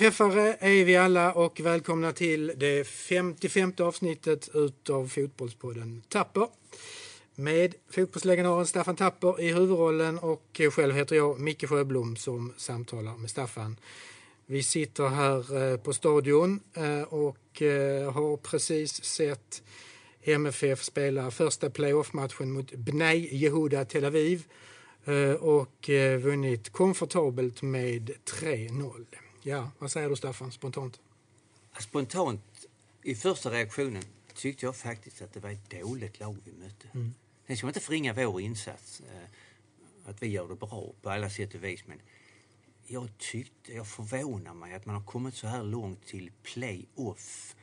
MFF-are är vi alla och välkomna till det 55 avsnittet utav Fotbollspodden Tapper. Med fotbollslegendaren Staffan Tapper i huvudrollen och själv heter jag Micke Sjöblom som samtalar med Staffan. Vi sitter här eh, på stadion eh, och eh, har precis sett MFF spela första playoff-matchen mot Bnei Yehuda Tel Aviv och vunnit komfortabelt med 3-0. Ja, vad säger du Staffan, spontant? Spontant, i första reaktionen tyckte jag faktiskt att det var ett dåligt lag vi mötte. Mm. Sen ska man inte förringa vår insats, att vi gör det bra på alla sätt och vis, men jag tyckte, jag förvånar mig att man har kommit så här långt till play-off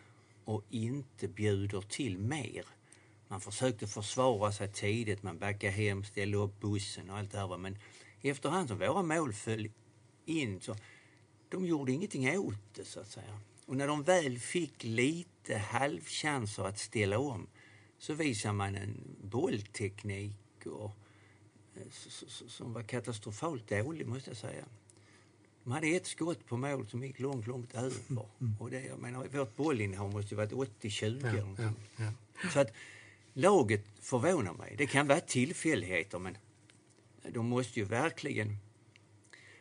och inte bjuder till mer. Man försökte försvara sig tidigt, man backade hem, ställde upp bussen och allt det här. Men efterhand som våra mål föll in så de gjorde ingenting åt det så att säga. Och när de väl fick lite halvchanser att ställa om så visade man en bollteknik och, eh, som var katastrofalt dålig måste jag säga. De hade ett skott på mål som gick långt, långt över. Mm. Och det, jag menar, vårt bollinnehav måste ju varit 80-20 ja, ja, ja. Så att laget förvånar mig. Det kan vara tillfälligheter men de måste ju verkligen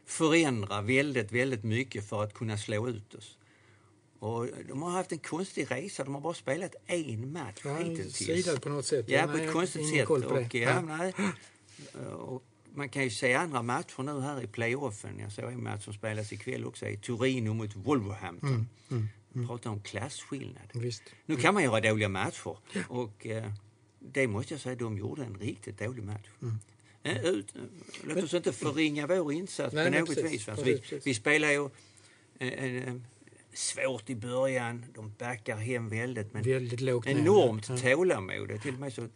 förändra väldigt, väldigt mycket för att kunna slå ut oss. Och de har haft en konstig resa. De har bara spelat en match ja, hittills. på något sätt. Ja, på ett konstigt sätt. Och, ja, nej, och man kan ju se andra matcher nu här i playoffen. Jag såg en match som spelas ikväll också i Torino mot Wolverhampton. Mm, mm, mm. Pratar om klasskillnad. Visst. Nu kan man göra dåliga matcher och eh, det måste jag säga, de gjorde en riktigt dålig match. Mm. Eh, ut, låt oss inte förringa vår insats nej, på något precis, vis. Alltså, vi, vi spelar ju eh, eh, svårt i början, de backar hem väldigt men väldigt lågt enormt ja. tålamod. Till och med så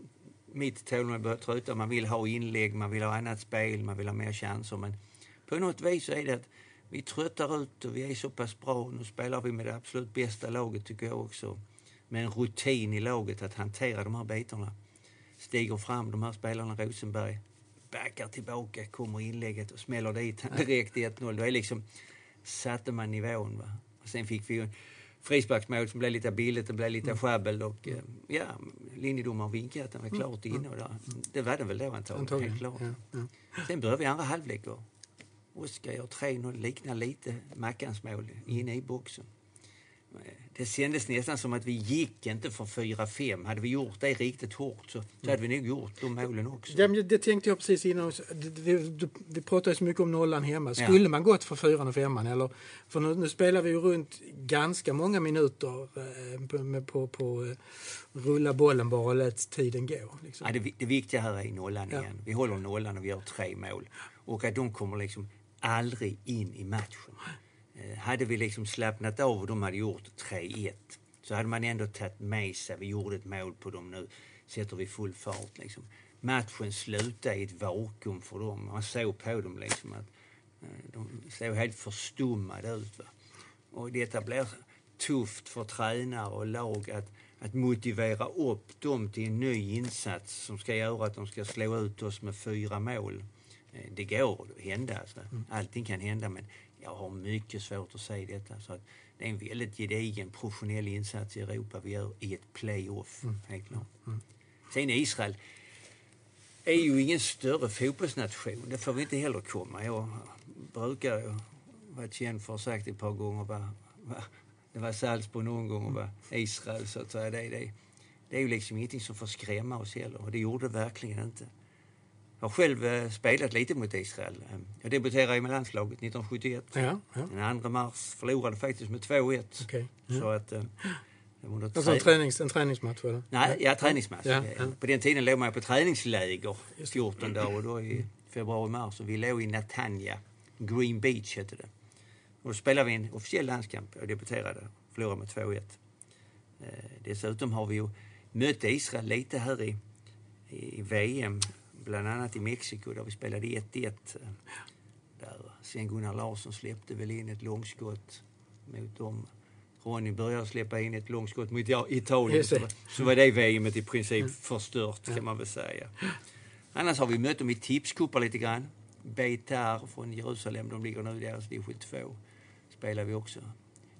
mitt tålamod börjar tryta. Man vill ha inlägg, man vill ha annat spel, man vill ha mer chanser. Men på något vis så är det att vi tröttar ut och vi är så pass bra. Nu spelar vi med det absolut bästa laget tycker jag också. Med en rutin i laget att hantera de här bitarna. Stiger fram de här spelarna, Rosenberg, backar tillbaka, kommer inlägget och smäller dit direkt 1-0. Då är liksom, satte man nivån. Va? Och sen fick vi frisparksmål som blev lite billigt, det blev lite mm. sjabbel och eh, ja, linjedomaren vinkade att den var mm. klart inne. Och där, det var den väl då antagligen, antagligen. helt klart. Ja, ja. Sen började vi andra halvlek och Oskar gör 3-0, liknar lite Mackans mål inne i boxen. Det kändes nästan som att vi gick inte för 4-5. Hade vi gjort det riktigt hårt så, så hade vi nog gjort de målen också. Ja, det tänkte jag precis innan. Vi, vi pratade så mycket om nollan hemma. Skulle ja. man gått för fyran och femman? Eller, för nu, nu spelar vi ju runt ganska många minuter eh, på, på, på eh, rulla bollen bara och låt tiden gå. Liksom. Ja, det, det viktiga här är nollan ja. igen. Vi håller nollan och vi gör tre mål. Och att de kommer liksom aldrig in i matchen. Eh, hade vi liksom slappnat av och de hade gjort 3-1 så hade man ändå tagit med sig, vi gjorde ett mål på dem nu, sätter vi full fart liksom. Matchen slutade i ett vakuum för dem. Man såg på dem liksom att eh, de såg helt förstummade ut. Va? Och detta blir tufft för tränare och lag att, att motivera upp dem till en ny insats som ska göra att de ska slå ut oss med fyra mål. Eh, det går att hända. Alltså. Mm. Allting kan hända men jag har mycket svårt att säga detta. Så att det är en väldigt gedigen professionell insats i Europa vi gör i ett playoff. Mm. Helt klart. Mm. Sen Israel är ju ingen större fotbollsnation. Det får vi inte heller komma. Jag brukar vara känd för att ha sagt ett par gånger vad, vad, det var Salzburg någon gång och var Israel så att säga. Det, det, det är ju liksom ingenting som får skrämma oss heller och det gjorde det verkligen inte. Jag har själv eh, spelat lite mot Israel. Eh, jag debuterade med landslaget 1971. Ja, ja. Den 2 mars förlorade faktiskt med 2-1. Okay. Ja. Så att, eh, alltså en, tränings, en träningsmatch? Eller? Nej, ja, träningsmatch. Ja, ja. På den tiden låg man på träningsläger 14 dagar och då i februari-mars. Vi låg i Natanja, Green Beach hette det. Och då spelade vi en officiell landskamp. Jag debuterade och förlorade med 2-1. Dessutom har vi ju mött Israel lite här i, i VM bland annat i Mexiko där vi spelade 1-1. Där Sven-Gunnar Larsson släppte väl in ett långskott mot dem. Ronny började släppa in ett långskott mot Italien. Så, var det VMet i princip mm. förstört kan man väl säga. Annars har vi mött dem i tipskuppar lite grann. Beitar från Jerusalem, de ligger nu i deras division 2. spelar vi också.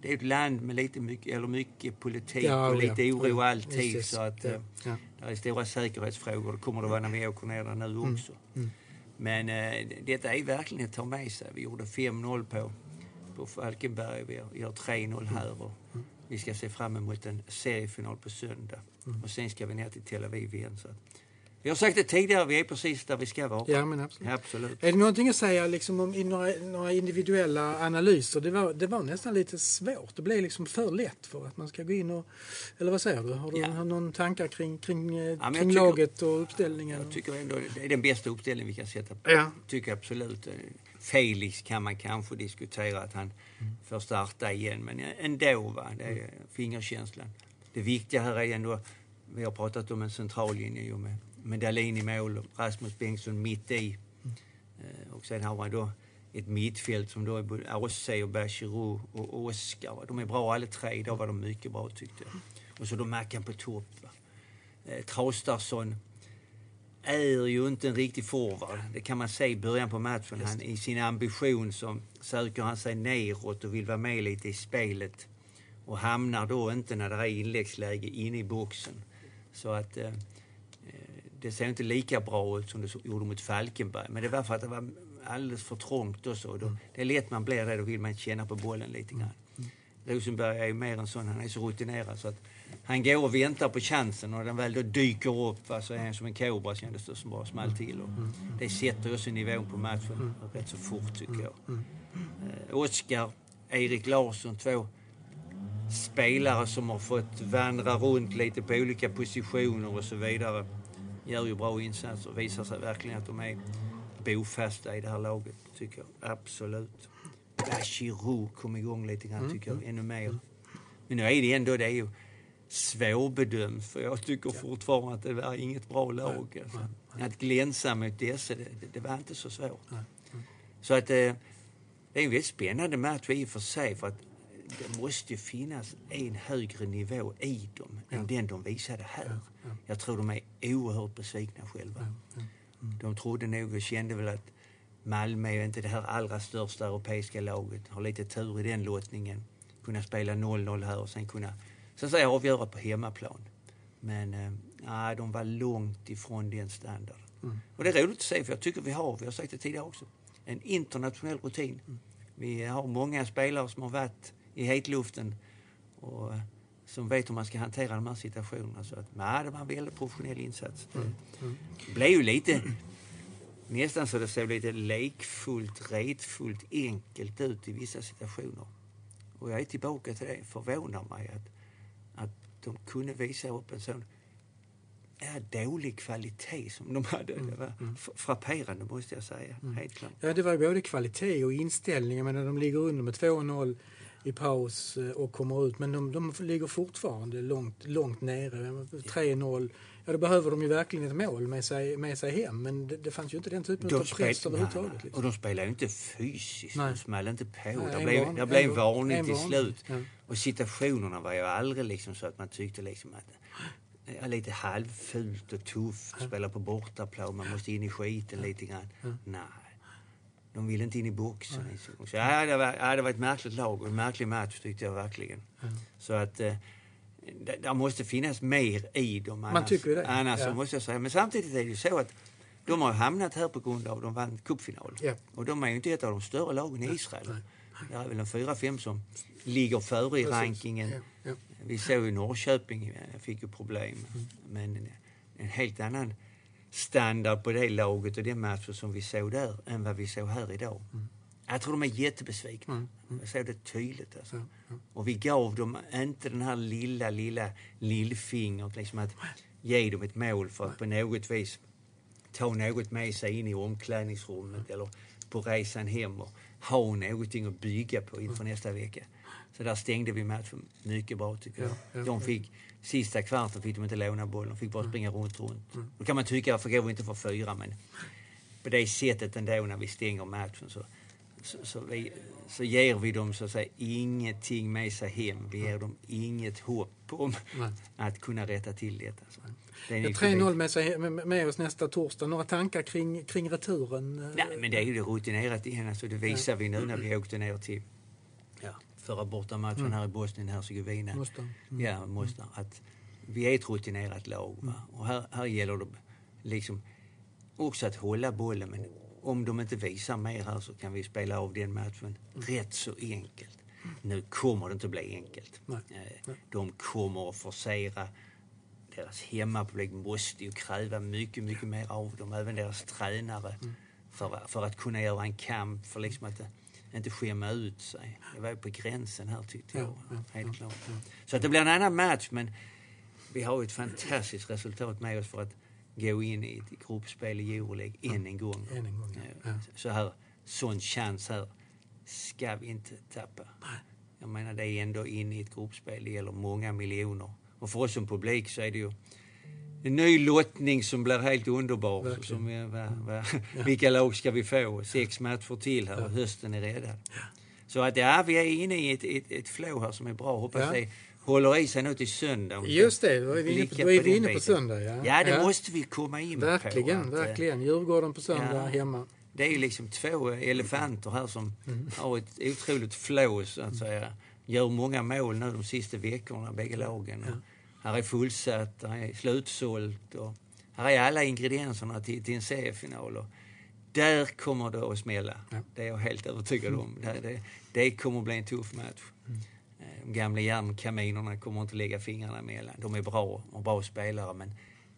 Det är ett land med lite mycket, eller mycket politik Ja, och ja. lite oro alltid. Precis. Så att, Ja, eh, ja. det är stora säkerhetsfrågor. Det kommer det vara när vi åker ner där nu också. mm. Men eh, detta är verkligen att ta med sig. Vi gjorde 5-0 på, på Falkenberg. Vi gör- gör 3-0 här. Och vi ska se fram emot en seriefinal på söndag. Och sen ska vi ner till Tel Aviv igen. Så. Vi har sagt det tidigare, vi är precis där vi ska vara. Ja, men absolut. Absolut. Är det någonting att säga liksom, om några, några individuella analyser? Det var, det var nästan lite svårt. Det blev liksom för lätt för att man ska gå in och... Eller vad säger du? Har du Ja. någon tankar kring, kring, eh, jag kring tycker- laget och uppställningen? Jag tycker ändå det är den bästa uppställning vi kan sätta på. Ja. tycker absolut. eh, Felix kan man kanske diskutera att han får starta igen, men ändå, va, det är fingerkänslan. Det viktiga här är ändå, vi har pratat om en centrallinje ju med, med Dahlin i mål och Rasmus Bengtsson mitt i. Eh, Och sen har man då ett mittfält som då är både Ossi och Bachirou och Oskar. De är bra alla tre. Idag var de mycket bra tyckte jag. Och så då Mackan på topp. Eh, Traustason är ju inte en riktig forward. Det kan man se i början på matchen. Han, I sin ambition så söker han sig neråt och vill vara med lite i spelet. Och hamnar då inte när det är inläggsläge inne i boxen. Så att eh, det ser inte lika bra ut som det gjorde mot Falkenberg. Men det var för att det var alldeles för trångt och så. Då, det är lätt man blir det, då vill man känna på bollen lite grann. Rosenberg är ju mer en sån, han är så rutinerad så att han går och väntar på chansen och den väl då dyker upp va, så är han som en kobra kändes det som bara small till. Och det sätter också nivån på matchen rätt så fort tycker jag. Eh, Oskar, Erik Larsson, två spelare som har fått vandra runt lite på olika positioner och så vidare. Gör ju bra insatser. Visar sig verkligen att de är bofasta i det här laget, tycker jag. Absolut. Bachirou kom igång lite grann, tycker jag. Ännu mer. Men nu är det ändå, det är ju svårbedömt. För jag tycker fortfarande att det var inget bra lag. Alltså. Att glänsa mot dessa, det, det, det var inte så svårt. Så att det är en väldigt spännande match i och för sig. För att det måste ju finnas en högre nivå i dem än den de visade här. Jag tror de är oerhört besvikna själva. De trodde nog och kände väl att Malmö är inte det här allra största europeiska laget. Har lite tur i den lottningen. Kunna spela 0-0 här och sen kunna så att säga avgöra på hemmaplan. Men nej, de var långt ifrån den standarden. Och det är roligt att se för jag tycker vi har, vi har sagt det tidigare också, en internationell rutin. Vi har många spelare som har varit i hetluften och eh, som vet hur man ska hantera de här situationerna. Så att, nej, det var en väldigt professionell insats. Det blev ju lite nästan så det såg lite lekfullt, retfullt, enkelt ut i vissa situationer. Och jag är tillbaka till det, förvånar mig att, att de kunde visa upp en sån ja, dålig kvalitet som de hade. Det var f- frapperande måste jag säga, helt klart. Ja, det var både kvalitet och inställning. Jag menar, de ligger under med 2-0 i paus eh, och kommer ut. Men de, de ligger fortfarande långt, långt nere. 3-0. Ja, då behöver de ju verkligen ett mål med sig, med sig hem. Men det, det fanns ju inte den typen av press överhuvudtaget. Liksom. Och de spelar ju inte fysiskt, Nej. de small inte på. Nej, det en blev, det blev en en var- varning en till varning, slut. ja. Och situationerna var ju aldrig liksom så att man tyckte liksom att ja, lite halvfult och tufft, spela på bortaplan, man måste in i skiten lite grann. Nej. De ville inte in i boxen. liksom. Så, ja, det, var, ja, det var ett märkligt lag och en märklig match tyckte jag verkligen. Så att eh, det, det måste finnas mer i dem. Annars, tycker ju det. Annars så Ja. måste jag säga. Men samtidigt är det ju så att de har hamnat här på grund av att de vann cupfinal. Ja. Och de är ju inte ett av de större lagen i Israel. Det är väl en fyra, fem som ligger före i rankingen. Ja, ja. Vi såg ju Norrköping eh, fick ju problem. Men en, en helt annan standard på det laget och den matchen som vi såg där än vad vi såg här idag. Jag tror de är jättebesvikna. Jag såg det tydligt. Alltså. Och vi gav dem inte den här lilla, lilla lillfingret. Liksom att ge dem ett mål för att på något vis ta något med sig in i omklädningsrummet eller på resan hem och ha någonting att bygga på inför nästa vecka. Så där stängde vi matchen mycket bra tycker jag. Ja, ja, de fick, sista kvarten fick de inte låna bollen, de fick bara springa runt, runt. Då kan man tycka, varför går vi inte för fyra? Men på det sättet ändå när vi stänger matchen så, så, så, vi, så ger vi dem så att säga ingenting med sig hem. Vi ger dem inget hopp om Nej. att kunna rätta till detta. Så det Ja, nog 3-0 med, sig, med, oss nästa torsdag. Några tankar kring, kring returen? Nej, men det är ju det rutinerat igen. Alltså, det visar vi nu när vi åkte ner till, ja, förra bortamatchen Mm. här i Bosnien-Hercegovina. Måste. Ja, måste. Att vi är ett rutinerat lag. Va? Och här, här gäller det liksom också att hålla bollen. Men om de inte visar mer här så kan vi spela av den matchen rätt så enkelt. Nu kommer det inte att bli enkelt. Nej. Eh, De kommer att forcera. Deras hemmapublik måste ju kräva mycket, mycket mer av dem. Även deras tränare. För, för att kunna göra en kamp, för liksom att inte skämma ut sig. Det var ju på gränsen här tyckte jag. Ja, ja, helt klart. Så att det blir en annan match men vi har ju ett fantastiskt resultat med oss för att gå in i ett gruppspel i Euroleague än en gång. Än en gång, ja. Ja. Så här, sån chans här ska vi inte tappa. Jag menar det är ändå in i ett gruppspel, det gäller många miljoner. Och för oss som publik så är det ju en ny lottning som blir helt underbar. Verkligen. Som, är- va, va, Vilka lag ska vi få? Sex matcher till här och hösten är räddad. Så att ja, vi är inne i ett, ett, ett flow här som är bra. Hoppas Ja. det håller i sig nu till söndag. Just det, då är vi inne på, då är vi inne på söndag. Ja, Ja, det måste vi komma in Verkligen, på. att, eh, verkligen. Djurgården på söndag Ja. hemma. Det är ju liksom två elefanter här som Mm. har ett otroligt flow, så att säga. Gör många mål nu de sista veckorna, bägge lagen. Här är fullsatt, här är slutsålt och här är alla ingredienserna till, till en seriefinal. Och där kommer det att smälla. Ja. Det är jag helt övertygad om. Det, det, det kommer att bli en tuff match. Eh, De gamla järnkaminerna kommer inte lägga fingrarna emellan. De är bra och bra spelare, men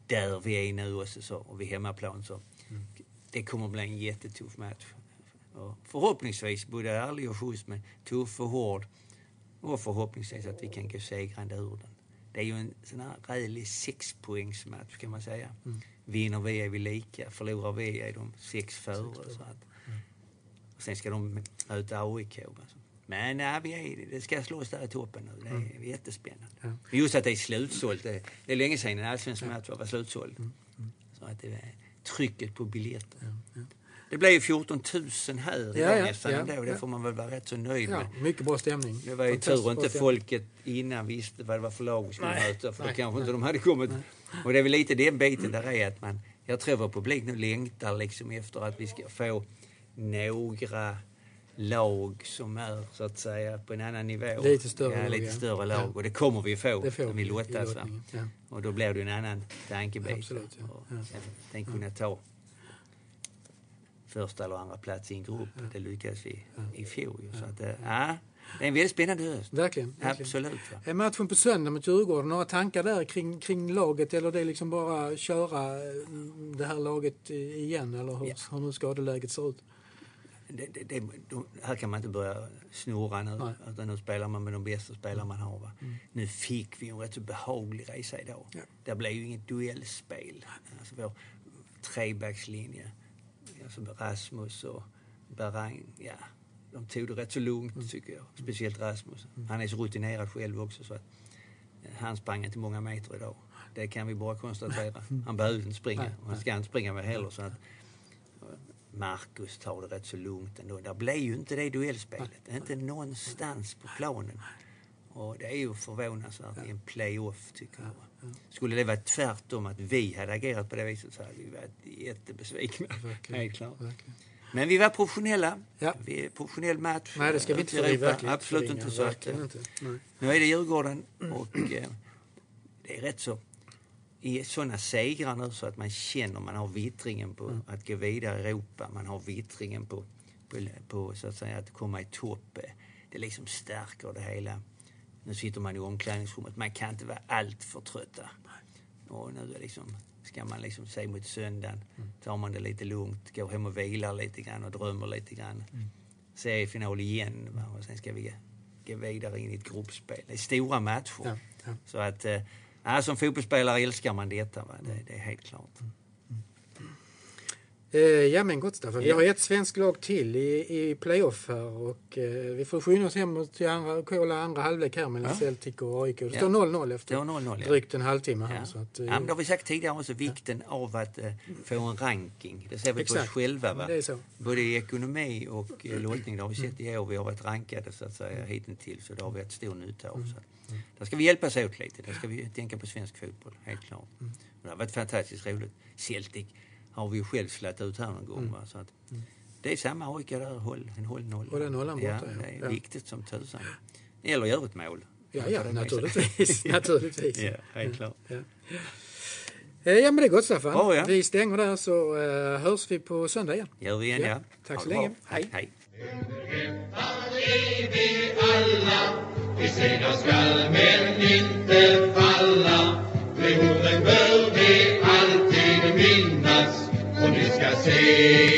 där vi är nu också, så, och vid hemmaplan, så det kommer att bli en jättetuff match. Och förhoppningsvis både ärlig och schysst, men tuff och hård. Och förhoppningsvis att vi kan gå segrande ur den. Det är ju en sån här rälig sexpoängsmatch kan man säga. Vinner vi är vi lika, förlorar vi är de sex före. Så att, och sen ska de möta AIK. Alltså. Men nej, vi är, det ska slås där i toppen nu. Det är jättespännande. Ja. Just att det är slutsålt. Det, det är länge sedan en allsvensk match var slutsåld. Så att det är trycket på biljetter. Det blev ju 14 000 här Ja, ja, nästan ja, ändå. Det ja. får man väl vara rätt så nöjd Ja, med. mycket bra stämning. Det var ju tur inte folket innan visste vad det var för lag vi skulle Nej, möta. För nej, då kanske nej. inte de hade kommit. Och det är väl lite den biten där är att man, jag tror vår publik nu längtar liksom efter att vi ska få några lag som är så att säga på en annan nivå. Lite större ja, lag, lite ja. större lag. Ja. Och det kommer vi få Det får när vi lottas. ja. Och då blir det en annan tankebit. Absolut, ja. Och Ja. sen kunna ta första eller andra plats i en grupp. Det lyckades vi i fjol. Så att, eh, ja, det är en väldigt spännande höst. Verkligen. verkligen. Absolut. Va? Är matchen på söndag mot Djurgården, några tankar där kring, kring laget eller det är liksom bara köra eh, det här laget igen eller hur, Ja. hur nu skadeläget ser ut? Det, det, det, de, här kan man inte börja snurra nu. Nej. Utan nu spelar man med de bästa spelare man har. Va? Nu fick vi en rätt så behaglig resa idag. Ja. Det blev ju inget duellspel. Alltså vår trebackslinje, alltså Rasmus och Bahrain, ja, de tog det rätt så lugnt tycker jag. Speciellt Rasmus. Han är så rutinerad själv också så att han sprang inte många meter idag. Det kan vi bara konstatera. Han behövde inte springa och han ska inte springa med heller. Så att, Marcus tar det rätt så lugnt ändå. Där blir ju inte det duellspelet. Inte någonstans på planen. Och det är ju förvånansvärt i en playoff tycker jag. Skulle det vara tvärtom att vi hade agerat på det viset så hade vi varit jättebesvikna. Verkligen. Helt klart. Verkligen. Men vi var professionella. Ja. Vi är professionell match. Nej, det ska vi inte förringa. Absolut inte. Så att, eh, inte. Nu är det Djurgården och eh, det är rätt så i sådana segrar nu så att man känner man har vittringen på att gå vidare i Europa. Man har vittringen på, på, på så att säga att komma i topp. Det liksom stärker det hela. Nu sitter man i omklädningsrummet. Man kan inte vara allt för trötta. Och nu liksom, ska man liksom se mot söndagen. Tar man det lite lugnt, går hem och vilar lite grann och drömmer lite grann. Seriefinal igen va? och sen ska vi gå vidare in i ett gruppspel. Det är stora matcher. Ja, ja. Så att, ja, som fotbollsspelare älskar man detta. Va? Det, det är helt klart. Eh, ja men gott Staffan, vi Ja. har ett svenskt lag till i, i playoff här och eh, vi får skynda oss hemåt till andra, kolla andra halvlek här mellan Ja. Celtic och AIK. Det Ja. står 0-0 Det efter var 0-0 ja. drygt en halvtimme här. Ja. Så att, eh, ja, men det har vi sagt tidigare också, vikten av att eh, få en ranking. Det ser vi på oss Exakt. själva. Va? Både i ekonomi och eh, lottning. Det har vi sett i år. Vi har varit rankade så att säga hittills och det har vi haft stor nytta av. Så att, där ska vi hjälpas åt lite. Där ska vi tänka på svensk fotboll, helt klart. Mm. Det har varit fantastiskt roligt. Celtic har vi ju själv släppt ut här någon gång. Va? Så att, Det är samma hojka där, håll, en håll nolla. Hålla nollan borta, ja. Det är Ja. viktigt som tusan. Eller gör ett mål. Ja, ja, naturligtvis. naturligtvis. ja, helt klart. Ja. Eh, ja, men det är gott Staffan. Bra, ja. Vi stänger där så uh, hörs vi på söndag igen. Gör vi igen, Ja, ja. tack Ha så länge. bra. Hej. Hej. är vi alla, vi segrar skall men inte falla. see.